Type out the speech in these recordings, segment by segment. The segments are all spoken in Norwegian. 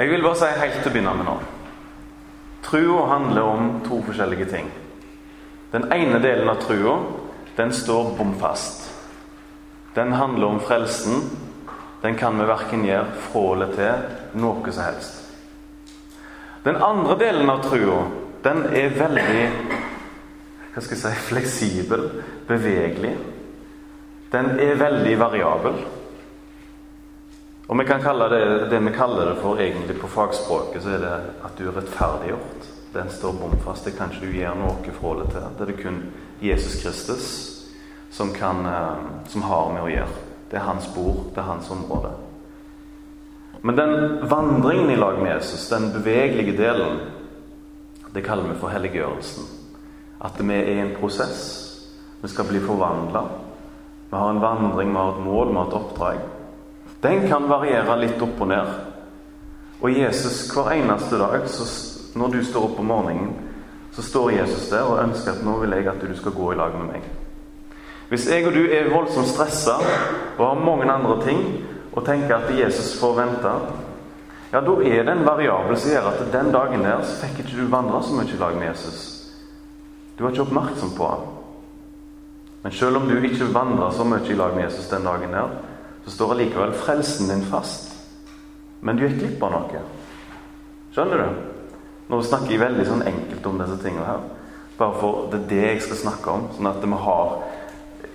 Jeg vil bare si helt til å begynne med nå Trua handler om to forskjellige ting. Den ene delen av trua, den står bom fast. Den handler om frelsen. Den kan vi verken gjøre fra eller til noe som helst. Den andre delen av trua, den er veldig hva skal jeg si, fleksibel, bevegelig. Den er veldig variabel. Og vi kan kalle det det vi kaller det for egentlig på fagspråket, så er det at du er rettferdiggjort. Den står bom fast. Det kan ikke du gjøre noe forhold til. Det er det kun Jesus Kristus som, kan, eh, som har med å gjøre. Det er hans bord, det er hans område. Men den vandringen i lag med Jesus, den bevegelige delen, det kaller vi for helliggjørelsen. At vi er i en prosess. Vi skal bli forvandla. Vi har en vandring, vi har et mål, vi har et oppdrag. Den kan variere litt opp og ned. Og Jesus hver eneste dag, så, når du står opp om morgenen, så står Jesus der og ønsker at nå vil jeg at du skal gå i lag med meg. Hvis jeg og du er voldsomt stressa og har mange andre ting og tenker at Jesus får vente, ja, da er det en variabel som gjør at den dagen der så fikk ikke du vandre så mye i lag med Jesus. Du var ikke oppmerksom på ham. Men selv om du ikke vandra så mye i lag med Jesus den dagen der, så står allikevel frelsen din fast. Men du gikk glipp av noe. Skjønner du? Nå snakker jeg veldig sånn enkelt om disse tingene her. Bare for det er det jeg skal snakke om, sånn at vi har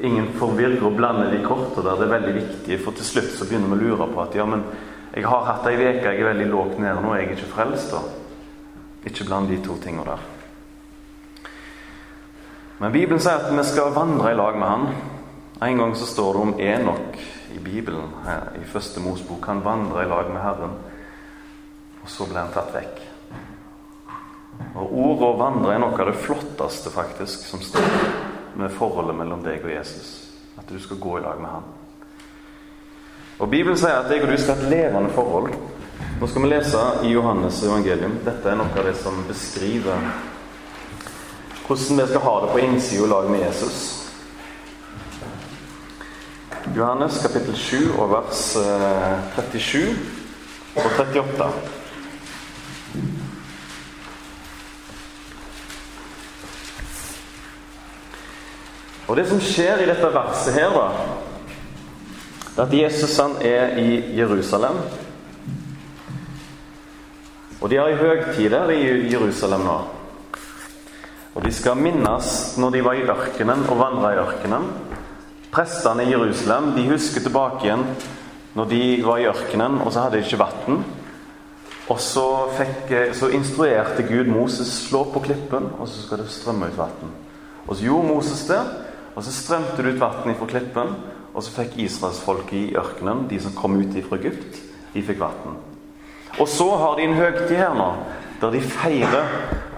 ingen forvirrer og blander de kortene der. Det er veldig viktig, for til slutt så begynner vi å lure på at ja, men jeg har hatt ei uke, jeg er veldig lågt nede nå, jeg er ikke frelst, da. Ikke bland de to tingene der. Men Bibelen sier at vi skal vandre i lag med Han. En gang så står det om Enok i Bibelen, her, i første Mosbok. Han vandra i lag med Herren, og så ble han tatt vekk. Og Ordet 'å vandre' er noe av det flotteste faktisk som står med forholdet mellom deg og Jesus. At du skal gå i lag med ham. Og Bibelen sier at jeg og du skal ha et levende forhold. Nå skal vi lese i Johannes evangelium. Dette er noe av det som beskriver hvordan vi skal ha det på innsida i lag med Jesus. Johannes kapittel 7 og vers 37 eh, og 38. Og Det som skjer i dette verset her, da, det er at Jesus han er i Jerusalem. Og de har i høgtider i Jerusalem nå. Og de skal minnes når de var i ørkenen og vandra i ørkenen. Prestene i Jerusalem de husker tilbake igjen når de var i ørkenen, og så hadde de ikke vann. Og så, fikk, så, instruerte Gud Moses slå på klippen, og så skal det strømme ut vann. Og så gjorde Moses det, og så strømte det ut vann fra klippen. Og så fikk israelsfolket i ørkenen, de som kom ut fra Egypt, de fikk vann. Og så har de en høgtid her nå, der de feirer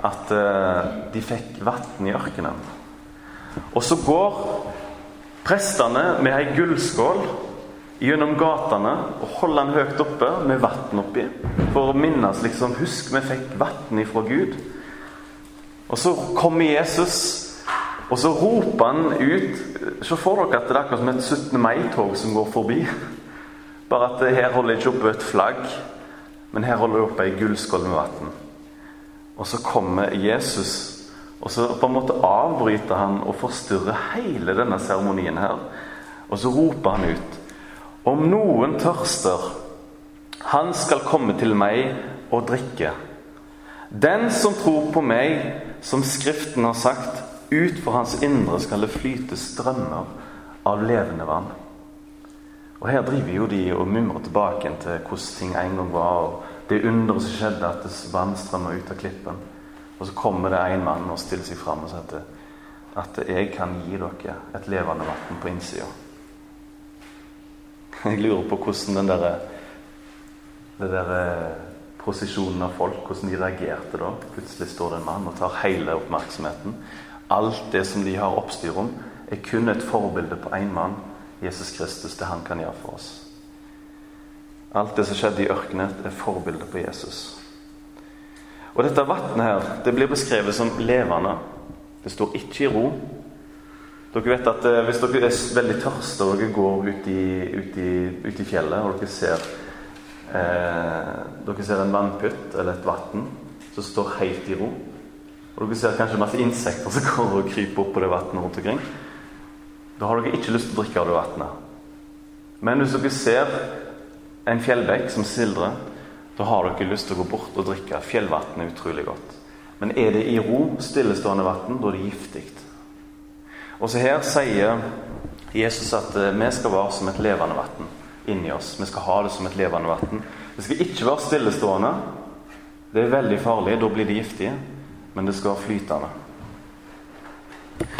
at uh, de fikk vann i ørkenen. Og så går Prestene med ei gullskål gjennom gatene og holde den høyt oppe med vann oppi. For å minnes liksom Husk, vi fikk vann ifra Gud. Og så kommer Jesus, og så roper han ut Se for dere at det er akkurat som et 17. mai-tog som går forbi. Bare at her holder jeg ikke oppe et flagg, men her holder jeg oppe ei gullskål med vann. Og så kommer Jesus og så på en måte avbryter han og forstyrrer hele denne seremonien her. Og så roper han ut Om noen tørster, han skal komme til meg og drikke. Den som tror på meg, som Skriften har sagt, ut for hans indre skal det flyte strømmer av levende vann. Og Her driver jo de og mumrer tilbake til hvordan ting en gang var, og det underet som skjedde, at vann strømmer ut av klippen. Og så kommer det en mann og stiller seg fram og sier at, at jeg kan gi dere et levende vann på innsida. Jeg lurer på hvordan den der, den der eh, prosesjonen av folk hvordan de reagerte da. Plutselig står det en mann og tar hele oppmerksomheten. Alt det som de har oppstyr om, er kun et forbilde på én mann, Jesus Kristus, det han kan gjøre for oss. Alt det som skjedde i ørkenen, er forbildet på Jesus. Og dette vannet her, det blir beskrevet som levende. Det står ikke i ro. Dere vet at eh, Hvis dere er veldig tørste og dere går ut i, ut, i, ut i, fjellet og dere ser eh, Dere ser en vannpytt eller et vann som står helt i ro. Og dere ser kanskje masse insekter som går og kryper opp på det vannet rundt omkring. Da har dere ikke lyst til å drikke av det vannet. Men hvis dere ser en fjellbekk som sildrer, da har dere lyst til å gå bort og drikke. Fjellvann er utrolig godt. Men er det i ro, stillestående vann, da er det giftig. Og så her sier Jesus at eh, vi skal være som et levende vann inni oss. Vi skal ha det som et levende vann. Det skal ikke være stillestående. Det er veldig farlig. Da blir det giftig. Men det skal være flytende.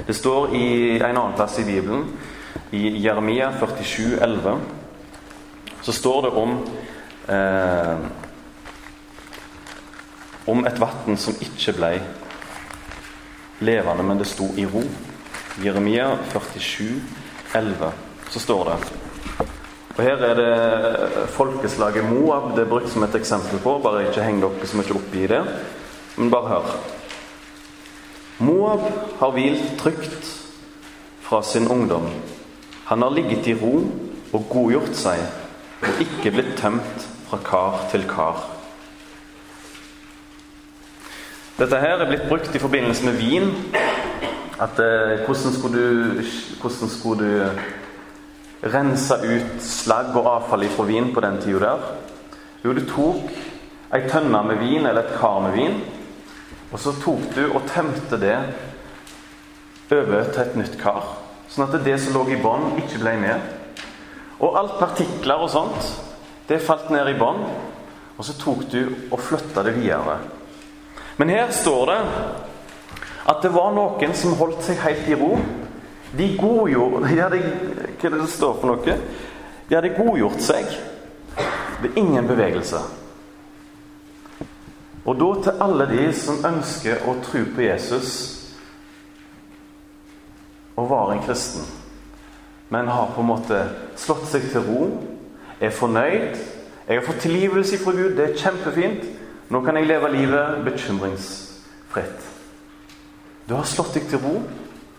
Det står i en annen plass i Bibelen, i Jeremia 47, 11, så står det om eh, om et vann som ikke ble levende, men det sto i ro. Jeremia 47, 11, så står det og Her er det folkeslaget Moab det er brukt som et eksempel på. Bare ikke heng dere så mye opp i det, men bare hør. Moab har hvilt trygt fra sin ungdom. Han har ligget i ro og godgjort seg og ikke blitt tømt fra kar til kar. Dette her er blitt brukt i forbindelse med vin. At eh, hvordan, skulle du, hvordan skulle du rense ut slagg og avfall fra vin på den tida der? Jo, du tok ei tønne med vin, eller et kar med vin, og så tok du og tømte det over til et nytt kar. Sånn at det som lå i bånn, ikke ble med. Og alt partikler og sånt, det falt ned i bånn. Og så tok du og flytta det videre. Men her står det at det var noen som holdt seg helt i ro. De godgjorde de hadde, Hva er det det står for noe? De hadde godgjort seg ved ingen bevegelse. Og da til alle de som ønsker å tro på Jesus og være en kristen, men har på en måte slått seg til ro, er fornøyd Jeg har fått tilgivelse fra Gud, det er kjempefint. Nå kan jeg leve livet bekymringsfritt. Du har slått deg til ro.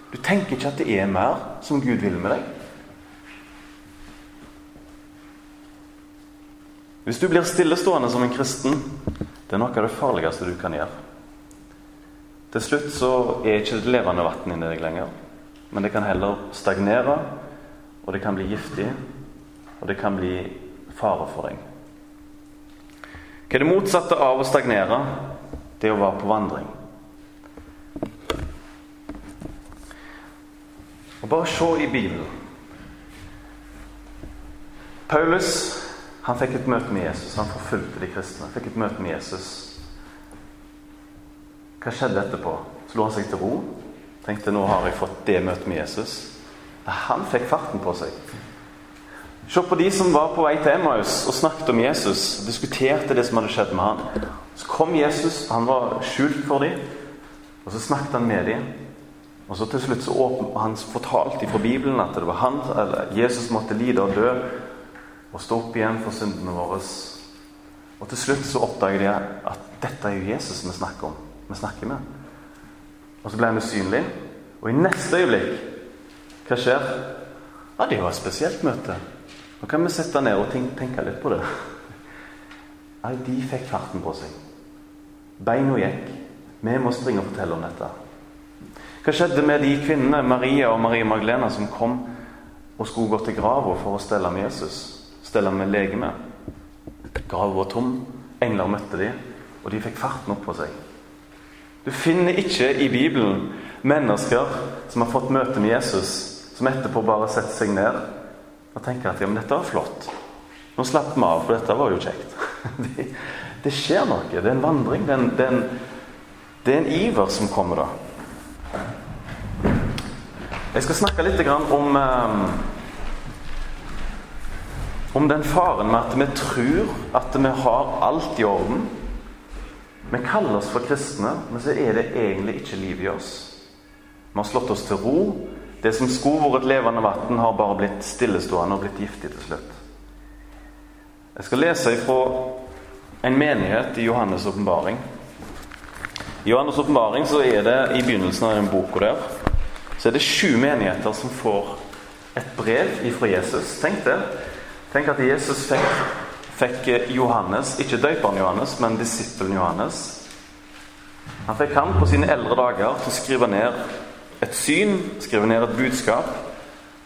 Du tenker ikke at det er mer som Gud vil med deg. Hvis du blir stillestående som en kristen, det er noe av det farligste du kan gjøre. Til slutt så er ikke det levende vann inni deg lenger. Men det kan heller stagnere, og det kan bli giftig, og det kan bli fare for deg. Hva er det motsatte av å stagnere? Det er å være på vandring. Og Bare se i Bibelen. Paulus han fikk et møte med Jesus. Han forfulgte de kristne. Han fikk et møte med Jesus. Hva skjedde etterpå? Slo han seg til ro? Tenkte nå har jeg fått det møtet med Jesus. Han fikk farten på seg. Se på de som var på vei til Emmaus og snakket om Jesus. og Diskuterte det som hadde skjedd med han. Så kom Jesus, han var skjult for dem, og så snakket han med dem. Og så til slutt så åpen, Han fortalte fra Bibelen at det var han, eller Jesus måtte lide og dø og stå opp igjen for syndene våre. Og til slutt så oppdager de at dette er jo Jesus vi snakker om. Vi snakker med. Og så ble han usynlig. Og i neste øyeblikk Hva skjer? Ja, det var et spesielt møte. Nå kan vi sette ned og tenke litt på det. Nei, de fikk farten på seg. Beina gikk. Vi må springe og fortelle om dette. Hva skjedde med de kvinnene, Maria og Maria Magdalena, som kom og skulle gå til grava for å stelle med Jesus? Stelle med legeme? Grava var tom. Engler møtte de, og de fikk farten opp på seg. Du finner ikke i Bibelen mennesker som har fått møte med Jesus, som etterpå bare setter seg ned og tenker at ja, men dette var flott. Nå slapp vi av, for dette var jo kjekt. Det, det skjer noe. Det er en vandring. Det er en, det er en, det er en iver som kommer da. Jeg skal snakke litt om um, om den faren med at vi tror at vi har alt i orden. Vi kaller oss for kristne, men så er det egentlig ikke liv i oss. Vi har slått oss til ro. Det som skulle vært levende vann, har bare blitt stillestående og blitt giftig til slutt. Jeg skal lese ifra en menighet i Johannes' åpenbaring. I Johannes' åpenbaring er det i begynnelsen av den boka der så er det sju menigheter som får et brev ifra Jesus. Tenk det. Tenk at Jesus fikk fikk Johannes, ikke døperen Johannes, men disippelen Johannes Han fikk han på sine eldre dager til å skrive ned et syn, skrevet ned et budskap.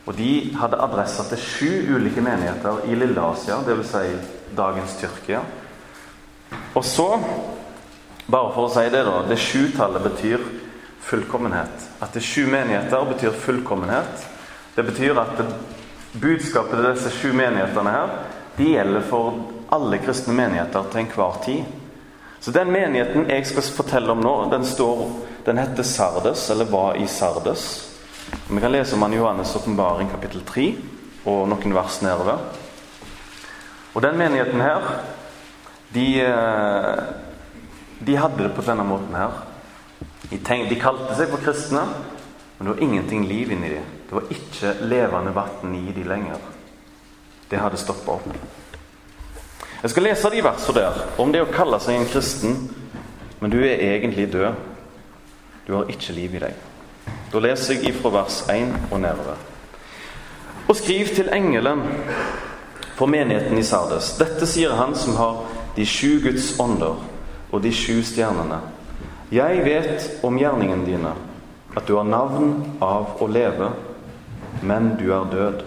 Og de hadde adresser til sju ulike menigheter i Lille-Asia, dvs. Si dagens Tyrkia. Og så, bare for å si det, da Det sjutallet betyr fullkommenhet. At det sju menigheter betyr fullkommenhet. Det betyr at det, budskapet til disse sju menighetene her, de gjelder for alle kristne menigheter til enhver tid. Så den menigheten jeg skal fortelle om nå, den, står, den heter Sardes, eller var i Sardes. Vi kan lese om han i Johannes' åpenbaring kapittel 3 og noen vers nedover. Og den menigheten her, de, eh, de hadde det på denne måten her. De, tenkte, de kalte seg for kristne, men det var ingenting liv inni dem. Det var ikke levende vann i dem lenger. Det hadde stoppa opp. Jeg skal lese de versene der om det å kalle seg en kristen, men du er egentlig død. Du har ikke liv i deg. Da leser jeg ifra vers 1 og nedover. Og skriv til engelen for menigheten i Sardes. Dette sier han som har de sju Guds ånder og de sju stjernene. Jeg vet om gjerningene dine, at du har navn av å leve, men du er død.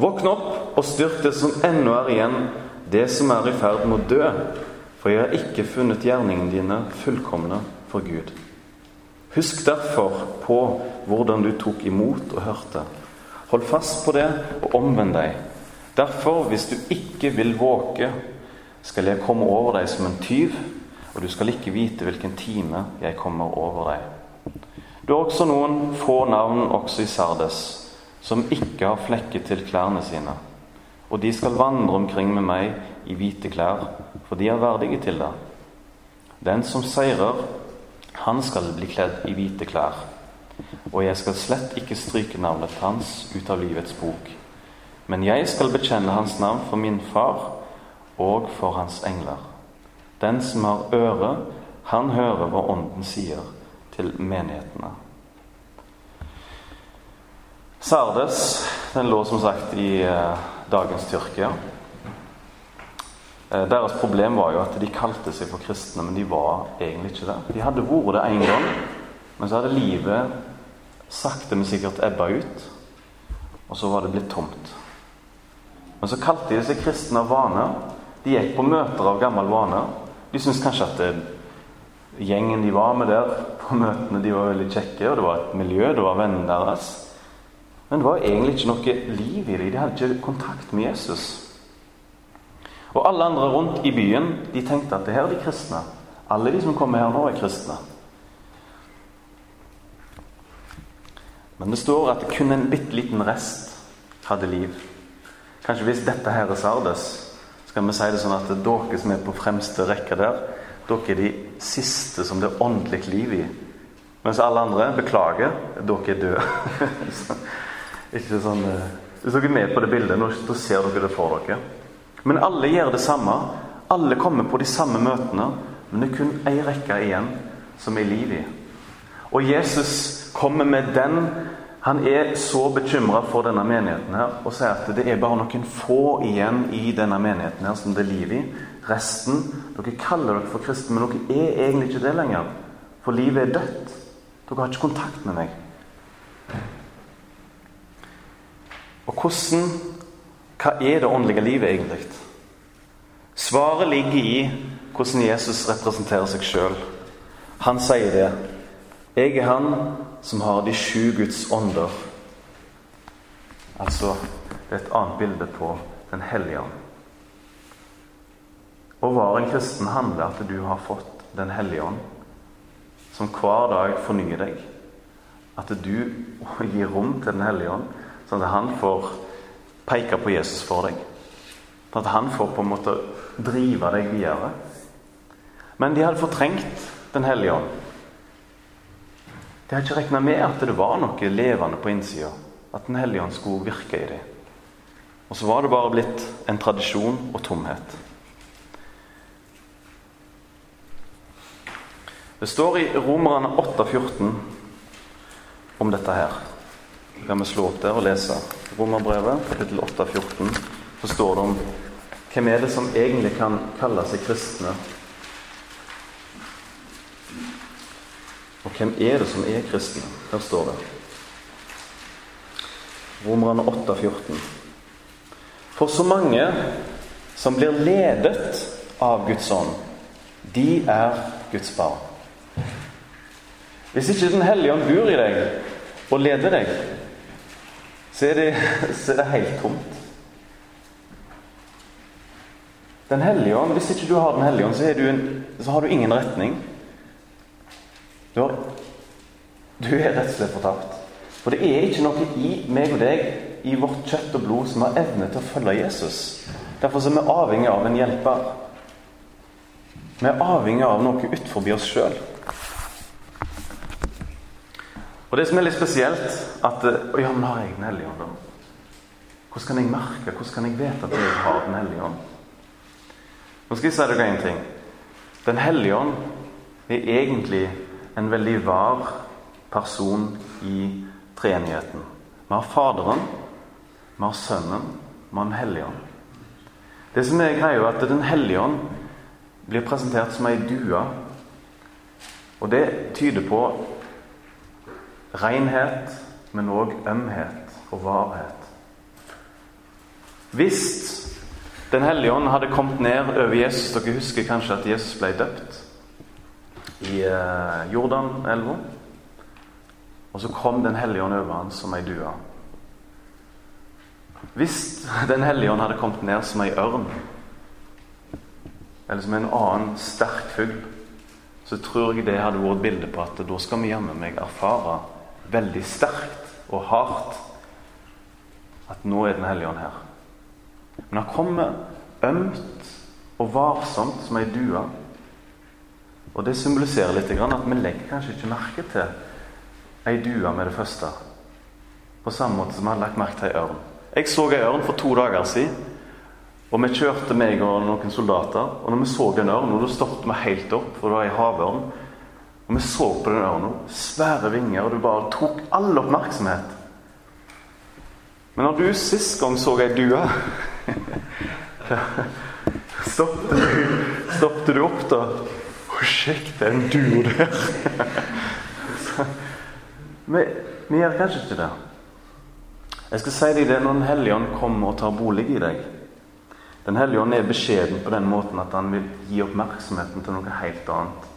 Våkn opp og styrk det som ennå er igjen, det som er i ferd med å dø, for jeg har ikke funnet gjerningene dine fullkomne for Gud. Husk derfor på hvordan du tok imot og hørte. Hold fast på det og omvend deg. Derfor, hvis du ikke vil våke, skal jeg komme over deg som en tyv og du skal ikke vite hvilken time jeg kommer over deg. Du har også noen få navn også i Sardes, som ikke har flekket til klærne sine. Og de skal vandre omkring med meg i hvite klær, for de er verdige til det. Den som seirer, han skal bli kledd i hvite klær. Og jeg skal slett ikke stryke navnet hans ut av livets bok. Men jeg skal bekjenne hans navn for min far og for hans engler. Den som har øre, han hører hva Ånden sier til menighetene. Sardes den lå som sagt i eh, dagens Tyrkia. Eh, deres problem var jo at de kalte seg for kristne, men de var egentlig ikke det. De hadde vært det én gang, men så hadde livet sakte, men sikkert ebba ut. Og så var det blitt tomt. Men så kalte de seg kristne av vane. De gikk på møter av gammel vane. De syntes kanskje at det, gjengen de var med der på møtene, de var veldig kjekke, og det var et miljø, det var vennene deres. Men det var egentlig ikke noe liv i dem. De hadde ikke kontakt med Jesus. Og alle andre rundt i byen de tenkte at det her er de kristne. Alle de som kommer her nå, er kristne. Men det står at kun en bitte liten rest hadde liv. Kanskje hvis dette her er Sardes, skal vi si det sånn at dere som er på fremste rekke der, dere er de siste som det er åndelig liv i. Mens alle andre beklager, dere er døde. ikke sånn, eh, Hvis dere er med på det bildet, da ser dere det for dere. Men alle gjør det samme. Alle kommer på de samme møtene. Men det er kun ei rekke igjen som er liv i. Og Jesus kommer med den han er så bekymra for denne menigheten her og sier at det er bare noen få igjen i denne menigheten her som det er liv i. Resten Dere kaller dere for kristne, men dere er egentlig ikke det lenger. For livet er dødt. Dere har ikke kontakt med meg. Og hvordan Hva er det åndelige livet egentlig? Svaret ligger i hvordan Jesus representerer seg sjøl. Han sier det. Jeg er han som har de sju Guds ånder. Altså det er et annet bilde på Den hellige ånd. Å være en kristen handler at du har fått Den hellige ånd, som hver dag fornyer deg. At du gir rom til Den hellige ånd, sånn at han får peke på Jesus for deg. At han får på en måte drive deg videre. Men de hadde fortrengt Den hellige ånd. De hadde ikke regna med at det var noe levende på innsida. At Den hellige ånd skulle virke i dem. Og så var det bare blitt en tradisjon og tomhet. Det står i Romerne 8,14 om dette her. Kan vi slå opp der og lese Romerbrevet, kapittel 8,14. Så står det om Hvem er det som egentlig kan kalle seg kristne? Og hvem er det som er kristne? Her står det. Romerne 8, 14. For så mange som blir ledet av Guds ånd, de er Guds barn. Hvis ikke Den hellige ånd bor i deg og leder deg, så er det, så er det helt tomt. Den hellige ånd, Hvis ikke du har Den hellige ånd, så, så har du ingen retning. Du, har, du er rett og slett fortapt. For det er ikke noe i meg og deg, i vårt kjøtt og blod, som har evne til å følge Jesus. Derfor er vi avhengig av en hjelper. Vi er avhengig av noe utenfor oss sjøl. Og det som er litt spesielt, at ja, men har jeg Den hellige ånd, da? Hvordan kan jeg merke, hvordan kan jeg vite at jeg har Den hellige ånd? Nå skal jeg si dere en ting. Den hellige ånd er egentlig en veldig var person i treenigheten. Vi har Faderen, vi har Sønnen, vi har Den hellige ånd. Det som er greia, er at Den hellige ånd blir presentert som ei due. Og det tyder på renhet, men òg ømhet og varhet. Hvis Den hellige ånd hadde kommet ned over Jesus Dere husker kanskje at Jesus ble døpt i eh, Jordanelva. Og så kom Den hellige ånd over ham som ei due. Hvis Den hellige ånd hadde kommet ned som ei ørn, eller som en annen sterk fugl, så tror jeg det hadde vært bildet bilde på at da skal vi jammen meg erfare veldig sterkt og hardt at nå er Den hellige ånd her. Men han kommer ømt og varsomt som ei due. Og det symboliserer litt at vi legger kanskje ikke merke til ei due med det første. På samme måte som vi hadde lagt merke til ei ørn. Jeg så ei ørn for to dager siden. Og vi kjørte meg og noen soldater. Og når vi så den ørnen, da stoppet vi helt opp, for det var ei havørn. Og vi så på den ørna. Svære vinger, og du bare tok all oppmerksomhet. Men når du sist gang så ei due stoppte, du, stoppte du opp da? Å, sjekk, det er en due der. vi, vi gjør kanskje ikke det. Jeg skal si deg det når Den hellige ånd kommer og tar bolig i deg. Den hellige ånd er beskjeden på den måten at han vil gi oppmerksomheten til noe helt annet.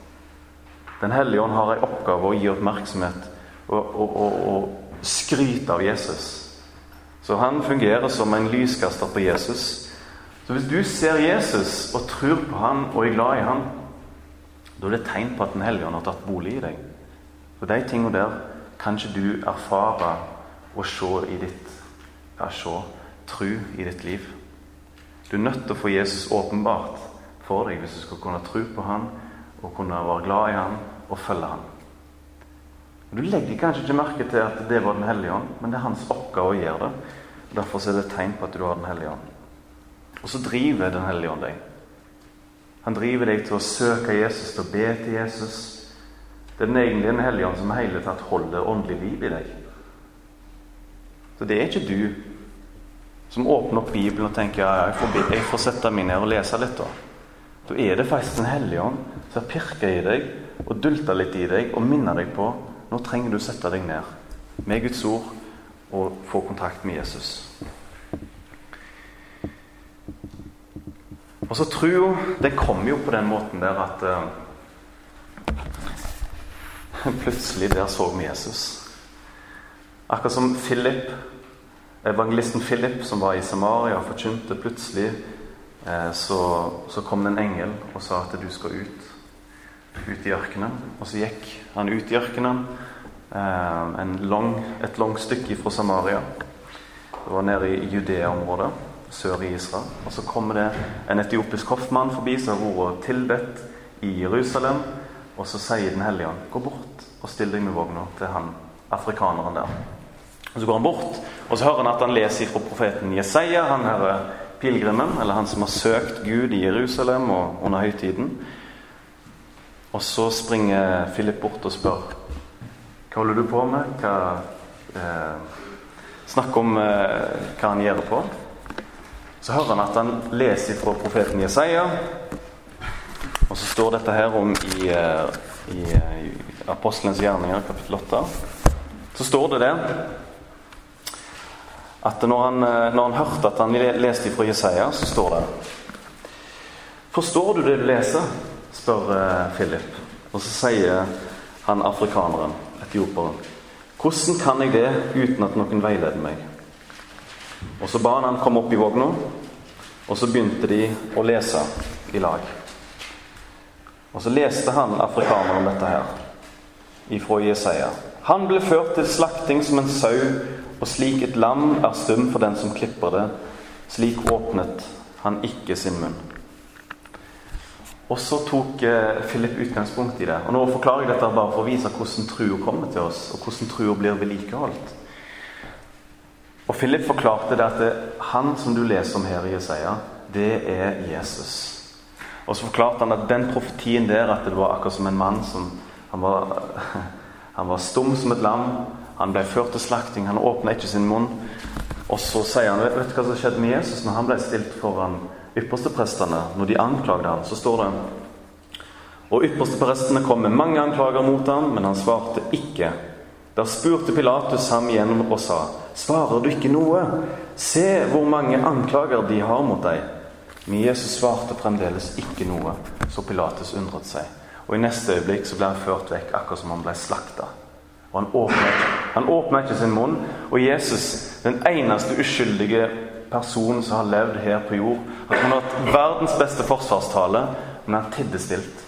Den hellige ånd har en oppgave å gi oppmerksomhet og, og, og, og skryte av Jesus. Så han fungerer som en lyskaster på Jesus. Så hvis du ser Jesus og tror på han og er glad i han, da er det et tegn på at Den hellige ånd har tatt bolig i deg. For de tingene der kan ikke du erfare og se i ditt ja, se, tro i ditt liv. Du er nødt til å få Jesus åpenbart for deg hvis du skal kunne tro på han og kunne være glad i han og følge han. Du legger kanskje ikke merke til at det var Den hellige ånd, men det er hans oppgave å gjøre det. Derfor er det et tegn på at du har Den hellige ånd. Og så driver Den hellige ånd deg. Han driver deg til å søke Jesus, til å be til Jesus. Det er den egentlig Den hellige ånd som hele tatt holder åndelig liv i deg. Så det er ikke du som åpner opp Bibelen og tenker ja, jeg får, jeg får sette meg ned og lese litt. Da Da er det faktisk Den hellige ånd som har pirka i deg og dulta litt i deg og minner deg på nå trenger du å sette deg ned med Guds ord og få kontakt med Jesus. Og så tror jeg, Det kommer jo på den måten der at uh, Plutselig der så vi Jesus. Akkurat som Philip, evangelisten Philip som var i Samaria forkynte plutselig, så, så, kom det en engel og sa at du skal ut. Ut i ørkenen. Og så gikk han ut i ørkenen eh, lang, et langt stykke fra Samaria. Det var nede i Judea-området, sør i Israel. Og så kommer det en etiopisk hoffmann forbi som har vært tilbedt i Jerusalem. Og så sier Den hellige ånd, gå bort og still deg med vogna til han afrikaneren der. Og Så går han bort, og så hører han at han leser fra profeten Jesaja, han her pilegrimen, eller han som har søkt Gud i Jerusalem og under høytiden. Og så springer Philip bort og spør hva holder du på med? Hva, eh, snakk om eh, hva han gjør på. Så hører han at han leser fra profeten Jesaja. Og så står dette her om i, eh, i, eh, i Apostelens gjerninger, kapittel 8. Så står det det at når han, eh, når han hørte at han leste fra Jesaja, så står det Forstår du det du leser? spør Philip. Og så sier han afrikaneren, etioperen, hvordan kan jeg det uten at noen veileder meg? Og så ba han han komme opp i vogna, og så begynte de å lese i lag. Og så leste han afrikaneren dette her, ifra Jesaja. Han ble ført til slakting som en sau, og slik et lam er stum for den som klipper det, slik åpnet han ikke sin munn. Og så tok eh, Philip utgangspunkt i det. Og Nå forklarer jeg dette bare for å vise hvordan trua kommer til oss, og hvordan trua blir vedlikeholdt. Og Philip forklarte det at han som du leser om her i Jesaja, det er Jesus. Og så forklarte han at den profetien der, at det var akkurat som en mann som Han var, han var stum som et lam. Han ble ført til slakting. Han åpna ikke sin munn. Og så sier han Vet du hva som skjedde med Jesus når han ble stilt foran yppersteprestene, når de anklagde ham, så står det Og yppersteprestene kom med mange anklager mot ham, men han svarte ikke. Da spurte Pilatus ham igjen og sa, Svarer du ikke noe? Se hvor mange anklager de har mot deg. Men Jesus svarte fremdeles ikke noe, så Pilatus undret seg. Og i neste øyeblikk så ble han ført vekk, akkurat som han ble slakta. Og han åpnet, han åpner ikke sin munn. Og Jesus, den eneste uskyldige personen som har levd her på jord. Han kunne hatt verdens beste forsvarstale, men han tidde stilt.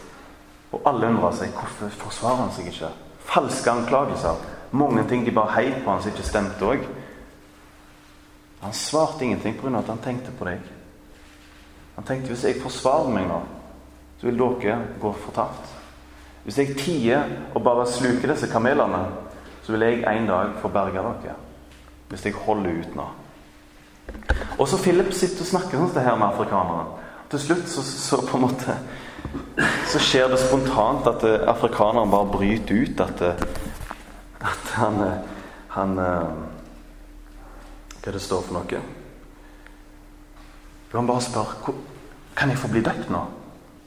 Og alle undra seg hvorfor forsvarer han seg ikke. Falske anklagelser. Mange ting de bare heiv på han som ikke stemte òg. Han svarte ingenting pga. at han tenkte på deg. Han tenkte hvis jeg forsvarer meg nå, så vil dere gå fortapt. Hvis jeg tier og bare sluker disse kamelene, så vil jeg en dag få berga dere. Hvis jeg holder ut nå. Og så Philip sitter og snakker sånn det her med afrikaneren. Til slutt så, så, på en måte Så skjer det spontant at eh, afrikaneren bare bryter ut at, eh, at han, eh, han Hva det står for noe? Han bare spør Kan jeg få bli døpt nå?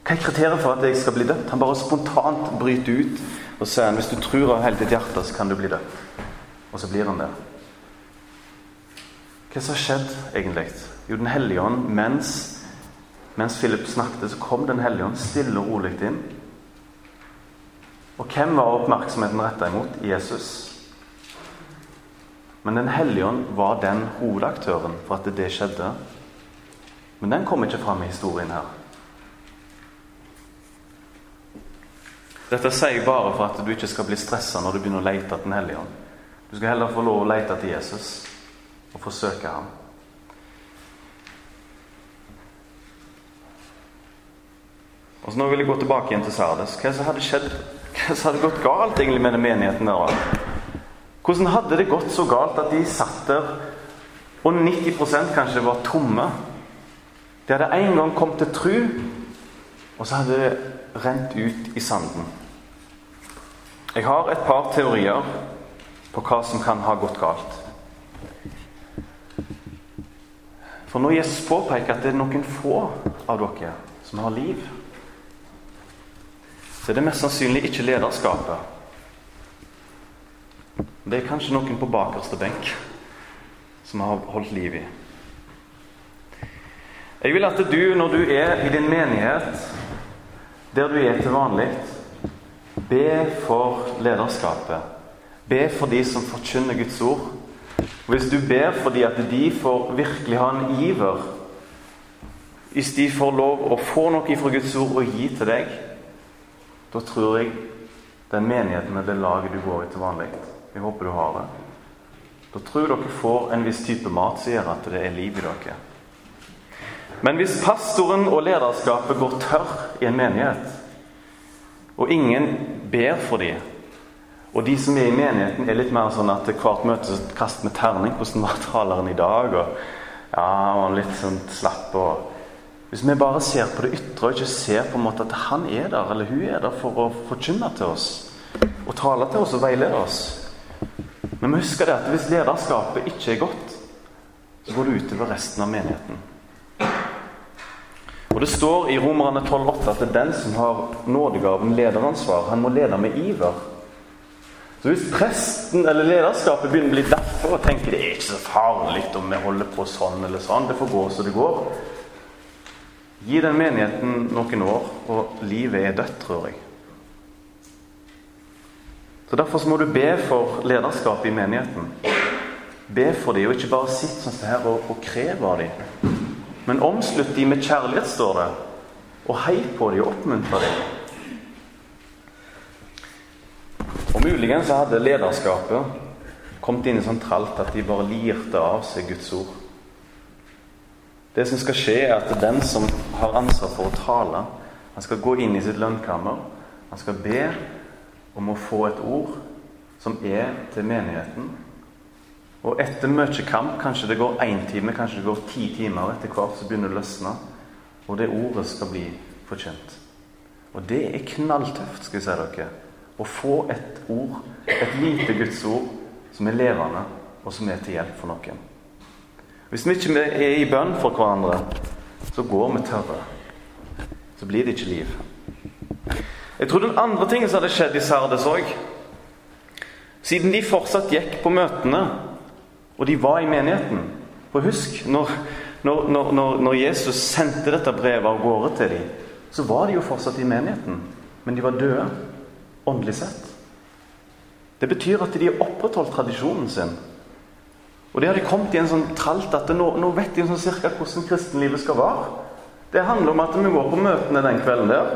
Hva er kriteriet for at jeg skal bli døpt? Han bare spontant bryter ut og sier hvis du tror av hele ditt hjerte, så kan du bli døpt. Og så blir han det. Hva som har skjedd egentlig? Jo, Den hellige ånd, mens, mens Philip snakket, så kom Den hellige ånd stille og rolig inn. Og hvem var oppmerksomheten retta imot? Jesus. Men Den hellige ånd var den hovedaktøren for at det skjedde. Men den kom ikke fram i historien her. Dette sier jeg bare for at du ikke skal bli stressa når du begynner å lete etter Den hellige ånd. Du skal heller få lov å lete etter Jesus og forsøke ham. Og så Nå vil jeg gå tilbake igjen til Sardes. Hva som hadde skjedd? Hva som hadde gått galt egentlig med den menigheten der? Hvordan hadde det gått så galt at de satt der, og 90% kanskje var tomme? De hadde en gang kommet til tru, og så hadde det rent ut i sanden. Jeg har et par teorier på hva som kan ha gått galt. For når Jesus påpeker at det er noen få av dere som har liv, så er det mest sannsynlig ikke lederskapet. Det er kanskje noen på bakerste benk som har holdt liv i. Jeg vil at du, når du er i din menighet, der du er til vanlig, be for lederskapet. Be for de som forkynner Guds ord. Og Hvis du ber fordi at de får virkelig ha en iver Hvis de får lov å få noe fra Guds ord og gi til deg, da tror jeg den menigheten og det laget du går i til vanlig Jeg håper du har det. Da tror jeg dere får en viss type mat som gjør at det er liv i dere. Men hvis pastoren og lederskapet går tørr i en menighet, og ingen ber for dem og de som er i menigheten, er litt mer sånn at hvert møte så kaster vi terning. Hvordan var taleren i dag? Og ja, var litt sånn slapp. og Hvis vi bare ser på det ytre og ikke ser på en måte at han er der eller hun er der for å forkynne til oss og tale til oss og veilede oss Men vi husker det at hvis lederskapet ikke er godt, så går det utover resten av menigheten. Og Det står i Romerne 12,8 at det er den som har nådegaven, lederansvar, han må lede med iver. Så Hvis presten eller lederskapet begynner å bli derfor og tenker det er ikke så farlig om vi holder på sånn eller sånn, det får gå som det går Gi den menigheten noen år, og livet er dødt, tror jeg. Så Derfor så må du be for lederskapet i menigheten. Be for dem, og ikke bare sitt sånn her og, og krev av dem. Men omslutt de med kjærlighet, står det. Og hei på de og oppmuntre de. Og Muligens hadde lederskapet kommet inn i sånn tralt at de bare lirte av seg Guds ord. Det som skal skje, er at den som har ansvar for å tale, han skal gå inn i sitt lønnkammer. Han skal be om å få et ord som er til menigheten, og etter mye kamp, kanskje det går én time, kanskje det går ti timer, etter hvert så begynner det å løsne, og det ordet skal bli forkjent. Og det er knalltøft, skal jeg si dere, å få et ord, et lite Guds ord, som er levende, og som er til hjelp for noen. Hvis vi ikke er i bønn for hverandre, så går vi tørre. Så blir det ikke liv. Jeg tror den andre tingen som hadde skjedd i Sardes òg Siden de fortsatt gikk på møtene og de var i menigheten. For husk, når, når, når, når Jesus sendte dette brevet av gårde til dem, så var de jo fortsatt i menigheten. Men de var døde, åndelig sett. Det betyr at de har opprettholdt tradisjonen sin. Og de hadde kommet i en sånn tralt at nå, nå vet de sånn cirka hvordan kristenlivet skal være. Det handler om at vi går på møtene den kvelden der.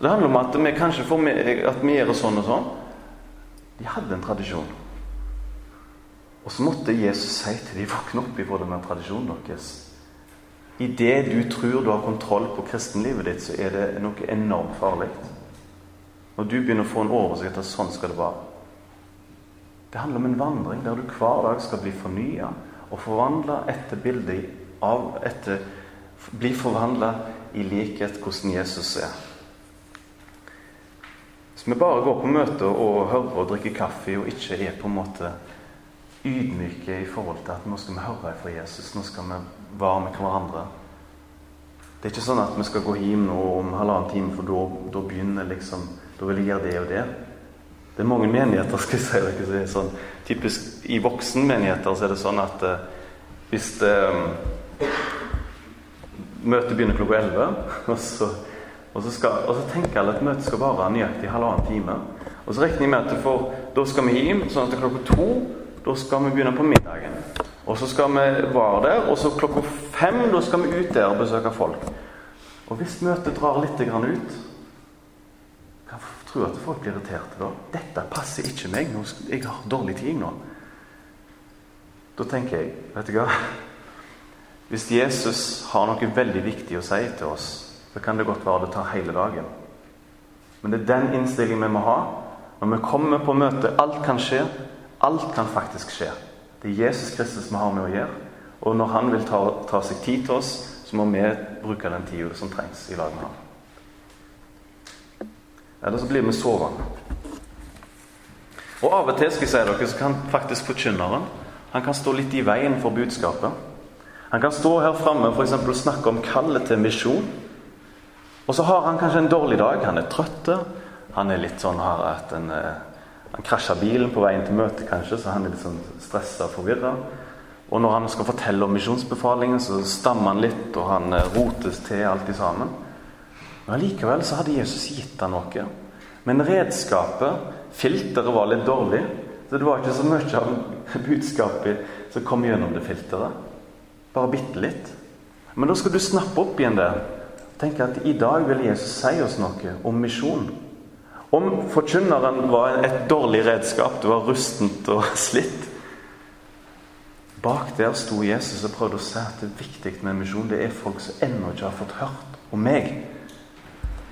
Det handler om at vi kanskje får med, at vi gjør sånn og sånn. De hadde en tradisjon. Og så måtte Jesus si til dem våkne opp ifra denne tradisjonen deres. Idet du tror du har kontroll på kristenlivet ditt, så er det noe enormt farlig. Når du begynner å få en oversikt at sånn skal det være. Det handler om en vandring der du hver dag skal bli fornya og forvandla etter bildet av etter, Bli forvandla i likhet hvordan Jesus er. Hvis vi bare går på møte og hører og drikker kaffe og ikke er på en måte ydmyke i forhold til at nå skal vi høre fra Jesus. Nå skal vi være med hverandre. Det er ikke sånn at vi skal gå hjem nå om halvannen time, for da, begynner liksom Da vil jeg gjøre det og det. Det er mange menigheter skal jeg si, si sånn, typisk I voksenmenigheter så er det sånn at eh, hvis um, møtet begynner klokka 11, og så, og, og så, tenker alle at møtet skal vare nøyaktig halvannen time. Og så regner jeg med at for, da skal vi hjem sånn at klokka to da skal vi begynne på middagen. Og så skal vi være der, og så klokka fem da skal vi ut der og besøke folk. Og hvis møtet drar litt ut Kan jeg tro at folk blir irriterte da. 'Dette passer ikke meg. Nå, jeg har dårlig tid nå.' Da tenker jeg, vet du hva Hvis Jesus har noe veldig viktig å si til oss, så kan det godt være det tar hele dagen. Men det er den innstillingen vi må ha. Når vi kommer på møtet Alt kan skje. Alt kan faktisk skje. Det er Jesus Kristus vi har med å gjøre. Og når han vil ta, ta seg tid til oss, så må vi bruke den tida som trengs i lag med ham. Eller så blir vi sovende. Og Av og til skal jeg si dere, så kan faktisk forkynneren han kan stå litt i veien for budskapet. Han kan stå her framme og snakke om kallet til misjon. Og så har han kanskje en dårlig dag. Han er trøtt. Han er litt sånn har hatt en eh, han krasja bilen på veien til møtet, kanskje, så han er litt sånn stressa og forvirra. Og når han skal fortelle om misjonsbefalingen, så stammer han litt, og han eh, rotes til alt i sammen. Men allikevel så hadde Jesus gitt han noe. Men redskapet, filteret, var litt dårlig. Så det var ikke så mye av budskapet som kom gjennom det filteret. Bare bitte litt. Men da skal du snappe opp igjen det. Tenk at i dag vil Jesus si oss noe om misjon. Om forkynneren var et dårlig redskap, det var rustent og slitt Bak der sto Jesus og prøvde å si at det er viktig med misjon. Det er folk som ennå ikke har fått hørt om meg.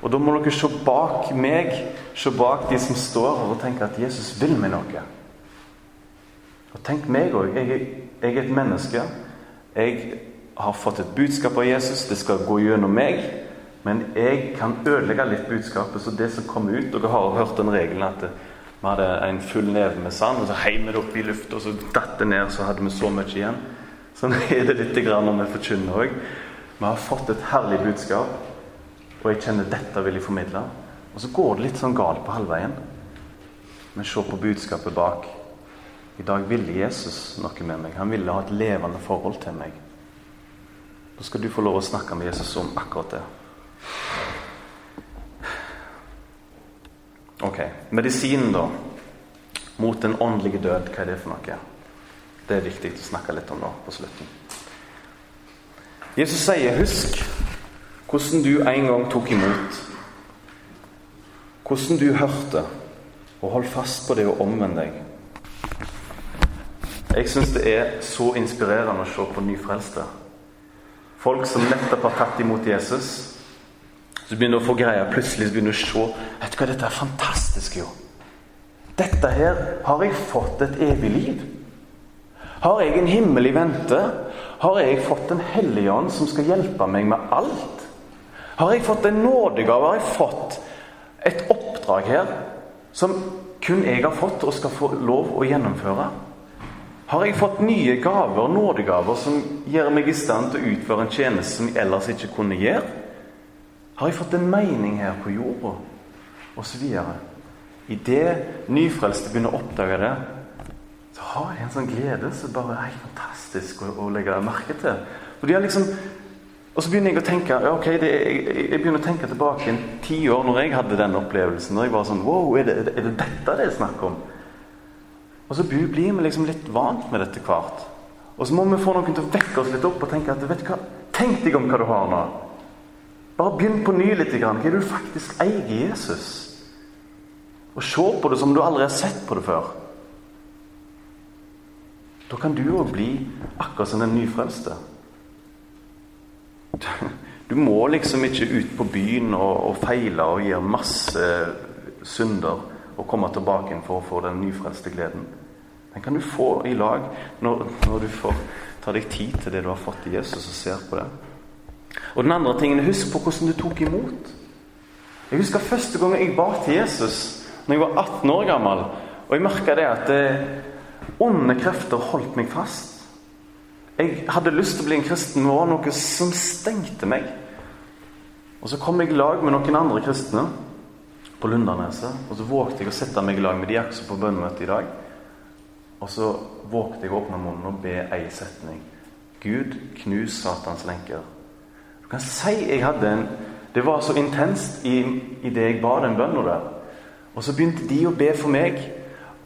Og da må dere se bak meg, se bak de som står her, og tenke at Jesus vil meg noe. Og tenk meg òg. Jeg, jeg, er et menneske. Jeg har fått et budskap av Jesus. Det skal gå gjennom meg. Men jeg kan ødelegge litt budskapet, så det som kommer ut Dere har hørt den regelen at vi hadde en full neve med sand, og så heiv vi det opp i lufta, og så datt det ned, så hadde vi så mye igjen. Sånn er det litt når vi forkynner òg. Vi har fått et herlig budskap, og jeg kjenner dette vil jeg formidle. Og så går det litt sånn galt på halvveien. Men se på budskapet bak. I dag ville Jesus noe med meg. Han ville ha et levende forhold til meg. Da skal du få lov å snakke med Jesus om akkurat det. Ok. Medisinen, da. Mot den åndelige død, hva er det for noe? Det er viktig å snakke litt om nå på slutten. Jesus sier 'husk hvordan du en gang tok imot'. Hvordan du hørte, og hold fast på det å omvende deg. Jeg syns det er så inspirerende å se på nyfrelste. Folk som nettopp har tatt imot Jesus. Så begynner du å få greia, plutselig begynner du å se Vet du hva, dette er fantastisk, jo. Dette her har jeg fått et evig liv. Har jeg en himmel i vente? Har jeg fått en hellige ånd som skal hjelpe meg med alt? Har jeg fått en nådegave? Har jeg fått et oppdrag her som kun jeg har fått og skal få lov å gjennomføre? Har jeg fått nye gaver, nådegaver, som gjør meg i stand til å utføre en tjeneste som jeg ellers ikke kunne gjøre? Har jeg fått en mening her på jorda? Og så videre. Idet nyfrelste begynner å oppdage det, så har jeg en sånn glede som bare er fantastisk å, å legge merke til. For de har liksom og så begynner jeg å tenke ok, det, jeg, jeg, begynner å tenke tilbake en ti år når jeg hadde den opplevelsen. Når jeg var sånn Wow, er det, er det dette det er snakk om? Og så blir vi liksom litt vant med dette hvert. Og så må vi få noen til å vekke oss litt opp og tenke at vet du hva, tenk deg om hva du har nå. Bare begynn på ny litt. Hva er du faktisk eier Jesus? Og se på det som du aldri har sett på det før. Da kan du òg bli akkurat som den nyfrelste. Du må liksom ikke ut på byen og, og feile og gjøre masse synder og komme tilbake inn for å få den nyfrelste gleden. Den kan du få i lag når, når du får ta deg tid til det du har fått i Jesus, og ser på det. Og den andre tingen, Husk på hvordan du tok imot. Jeg husker første gang jeg ba til Jesus når jeg var 18 år gammel. Og jeg merka det at eh, onde krefter holdt meg fast. Jeg hadde lyst til å bli en kristen, men det var noe som stengte meg. Og så kom jeg i lag med noen andre kristne på Lundaneset. Og så vågte jeg å sette meg i lag med de også på bønnemøtet i dag. Og så vågte jeg å åpne munnen og be ei setning. Gud, knus Satans lenker. Kan si jeg hadde en Det var så intenst i, i det jeg ba den bønna der. Og så begynte de å be for meg,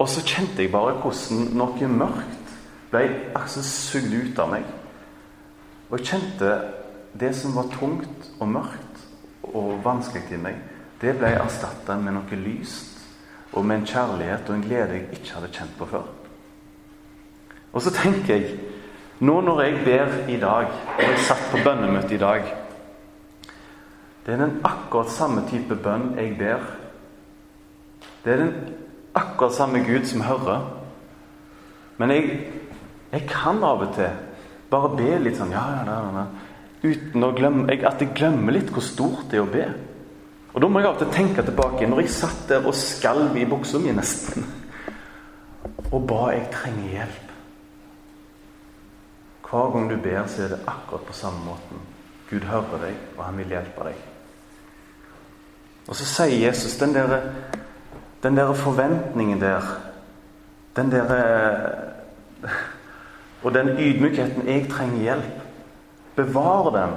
og så kjente jeg bare hvordan noe mørkt ble altså sugd ut av meg. Og jeg kjente det som var tungt og mørkt og vanskelig i meg, det ble erstatta med noe lyst og med en kjærlighet og en glede jeg ikke hadde kjent på før. Og så tenker jeg Nå når jeg ber i dag, og jeg satt på bønnemøte i dag Det er den akkurat samme type bønn jeg ber. Det er den akkurat samme Gud som hører. Men jeg, jeg kan av og til bare be litt sånn ja, ja, ja, ja, Uten å glemme, at jeg glemmer litt hvor stort det er å be. Og Da må jeg av og til tenke tilbake når jeg satt der og skalv i buksa mi nesten og ba jeg trenger hjelp. Hver gang du ber, så er det akkurat på samme måten. Gud hører deg, og han vil hjelpe deg. Og så sier Jesus den der, den der forventningen der Den der Og den ydmykheten 'jeg trenger hjelp', bevar den.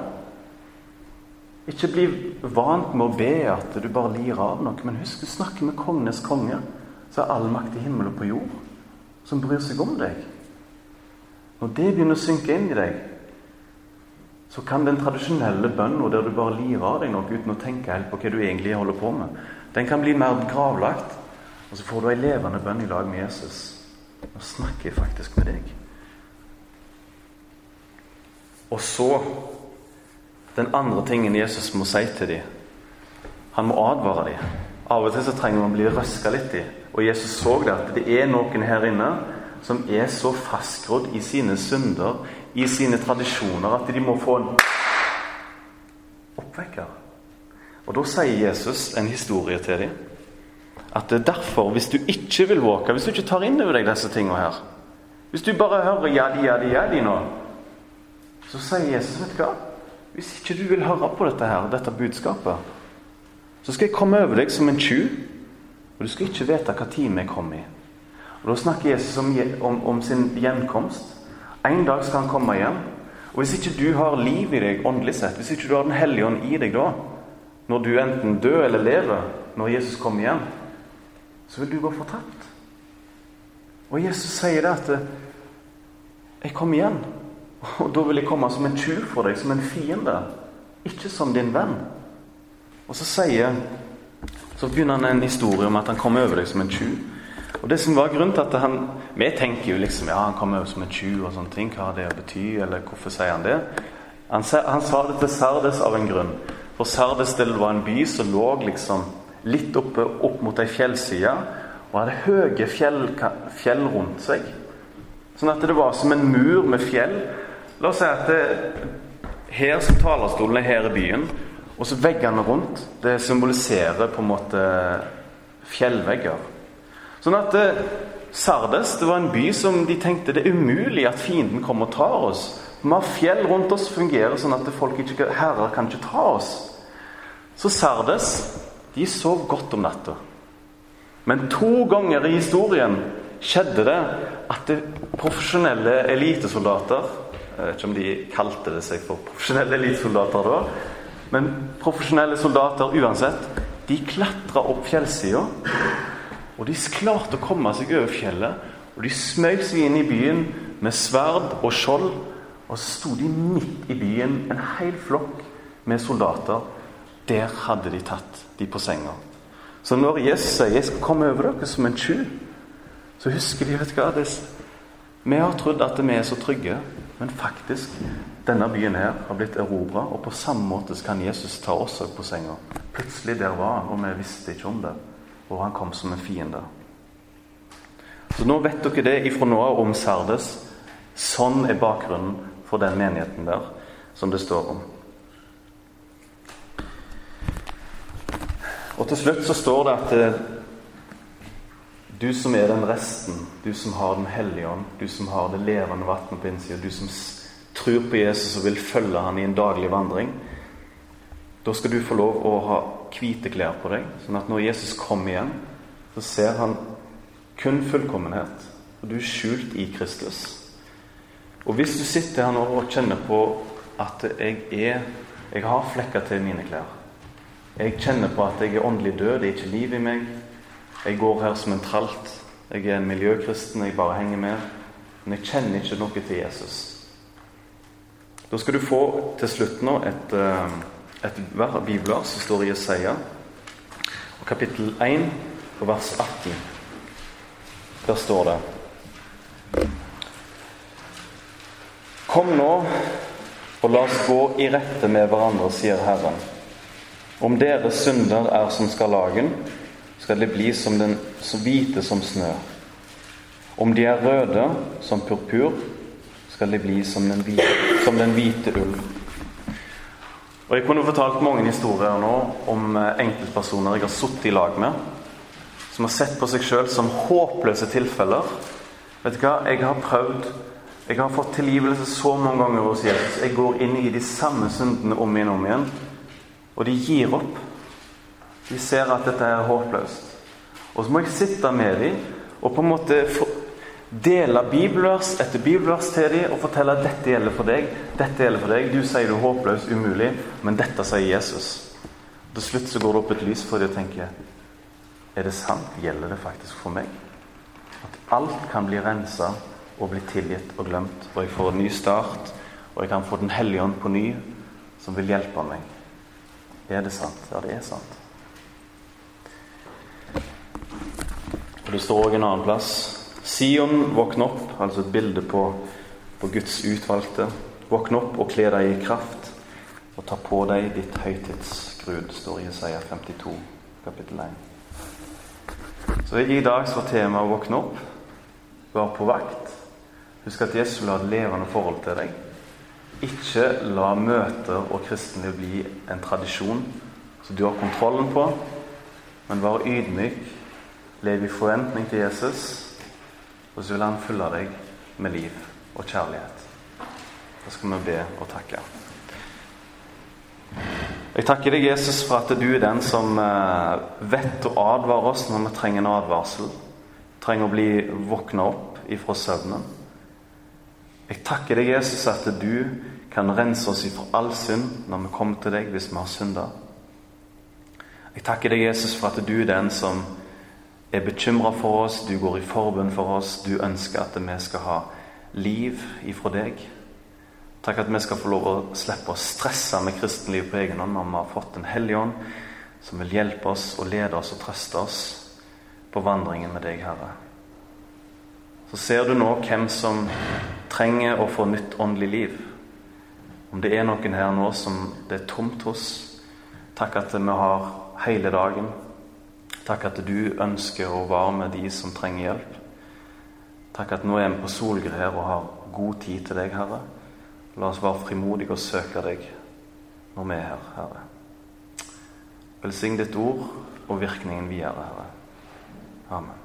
Ikke bli vant med å be at du bare lir av noe. Men husk, du snakker med kongenes konge, som har all makt i himmel og på jord, som bryr seg om deg. Når det begynner å synke inn i deg, så kan den tradisjonelle bønnen der du bare lirer av deg noe uten å tenke helt på hva du egentlig holder på med, den kan bli mer gravlagt. Og så får du ei levende bønn i lag med Jesus. Nå snakker jeg faktisk med deg. Og så den andre tingen Jesus må si til dem. Han må advare dem. Av og til så trenger man å bli røska litt i. Og Jesus så det at det er noen her inne som er så fastgrodd i sine synder, i sine tradisjoner, at de må få en oppvekker. Og Da sier Jesus en historie til dem. At det er derfor, hvis du ikke vil våke, hvis du ikke tar inn over deg disse tingene her Hvis du bare hører 'jadi, jadi, jadi' nå, så sier Jesus vet du hva? Hvis ikke du vil høre på dette her, dette budskapet, så skal jeg komme over deg som en tjuv, og du skal ikke vite hva time jeg kommer i. Og Da snakker Jesus om, om, om sin gjenkomst. En dag skal han komme igjen. Og Hvis ikke du har liv i deg åndelig sett, hvis ikke du har Den hellige ånd i deg da, når du enten dør eller lever, når Jesus kommer igjen, så vil du gå fortapt. Og Jesus sier det at 'Jeg kommer igjen', og da vil jeg komme som en tjuv for deg, som en fiende. Ikke som din venn. Og så sier Så begynner han en historie om at han kommer over deg som en tjuv. Og det som var grunnen til at han Vi tenker jo liksom ja, han kommer jo som en tjuv og sånne ting. Hva har det å bety, eller hvorfor sier han det? Han, han sa det til Sardes av en grunn. For Sardes det var en by som lå liksom litt oppe opp mot ei fjellside og hadde høye fjell, fjell, rundt seg. Sånn at det var som en mur med fjell. La oss si at det, her som talerstolen er her i byen, og så veggene rundt. Det symboliserer på en måte fjellvegger. Sånn at eh, Sardes det var en by som de tenkte det er umulig at fienden kommer og tar oss. Vi har fjell rundt oss fungerer sånn at folk ikke, herrer kan ikke ta oss. Så Sardes de sov godt om natta. Men to ganger i historien skjedde det at det profesjonelle elitesoldater Jeg vet ikke om de kalte det seg for profesjonelle elitesoldater da. Men profesjonelle soldater uansett, de klatra opp fjellsida. Og de klarte å komme seg over fjellet. Og de smøg seg inn i byen med sverd og skjold. Og så sto de midt i byen, en hel flokk med soldater. Der hadde de tatt de på senga. Så når Jesus sier 'jeg skal komme over dere som en tjuv', så husker de vet hva, det, Vi har trodd at vi er så trygge, men faktisk denne byen her har blitt erobra, og på samme måte kan Jesus ta oss på senga. Plutselig der var han, og vi visste ikke om det. Og han kom som en fiende. Så nå vet dere det ifra nå av om Sardes. Sånn er bakgrunnen for den menigheten der som det står om. Og til slutt så står det at eh, du som er den resten, du som har Den hellige ånd, du som har det levende vannet på innsida, du som tror på Jesus og vil følge han i en daglig vandring, da skal du få lov å ha hvite klær på deg, sånn at når Jesus kommer igjen, så ser han kun fullkommenhet. Og du er skjult i Kristus. Og hvis du sitter her nå og kjenner på at jeg er Jeg har flekker til mine klær. Jeg kjenner på at jeg er åndelig død, det er ikke liv i meg. Jeg går her som en tralt. Jeg er en miljøkristen, jeg bare henger med. Men jeg kjenner ikke noe til Jesus. Da skal du få til slutt nå et, eh, et bibler som står i Jesaja, kapittel 1 og vers 18. Der står det Kom nå, og la oss gå i rette med hverandre, sier Herren. Om deres synder er som skarlagen, skal de bli som den så hvite som snø. Om de er røde som purpur, skal de bli som den hvite, som den hvite ull. Og Jeg kunne fortalt mange historier nå om eh, enkeltpersoner jeg har sittet i lag med, som har sett på seg sjøl som håpløse tilfeller. Vet du hva? Jeg har prøvd Jeg har fått tilgivelse så mange ganger hos Jesus. Jeg går inn i de samme syndene om igjen og om igjen. Og de gir opp. De ser at dette er håpløst. Og så må jeg sitte med dem og på en måte dele bibelvers etter bibelvers til dem og fortelle at dette gjelder for deg. Dette gjelder for deg. Du sier du er håpløs, umulig, men dette sier Jesus. Til slutt så går det opp et lys for dem og tenker Er det sant? Gjelder det faktisk for meg? At alt kan bli rensa og bli tilgitt og glemt, og jeg får en ny start, og jeg kan få Den hellige ånd på ny, som vil hjelpe meg. Er det sant? Ja, det er sant. Og Det står òg en annen plass. Sion, våkn opp, altså et bilde på, på Guds utvalgte. Våkn opp og kle deg i kraft, og ta på deg ditt høytidsgrud, står i Jesaja 52, kapittel 1. Så i dag så var temaet våkne opp, være på vakt. Husk at Jesus vil ha et levende forhold til deg. Ikke la møter og kristenliv bli en tradisjon som du har kontrollen på, men vær ydmyk, lev i forventning til Jesus, og så vil han fylle deg med liv og kjærlighet. Da skal vi be og takke. Jeg takker deg, Jesus, for at du er den som eh, vet å advare oss når vi trenger en advarsel. Trenger å bli våkna opp ifra søvnen. Jeg takker deg, Jesus, at du kan rense oss ifra all synd når vi kommer til deg hvis vi har synda. Jeg takker deg, Jesus, for at du er den som er bekymra for oss, du går i forbønn for oss, du ønsker at vi skal ha liv ifra deg. Takk at vi skal få lov å slippe å stresse med kristenliv på egen hånd når vi har fått en hellig ånd som vil hjelpe oss og lede oss og trøste oss på vandringen med deg, Herre. Så ser du nå hvem som trenger å få nytt åndelig liv. Om det er noen her nå som det er tomt hos. Takk at vi har hele dagen. Takk at du ønsker å være med de som trenger hjelp. Takk at nå er vi på Solgrer og har god tid til deg, Herre. La oss være frimodige og søke deg når vi er her, Herre. Velsign ditt ord og virkningen videre, Herre. Amen.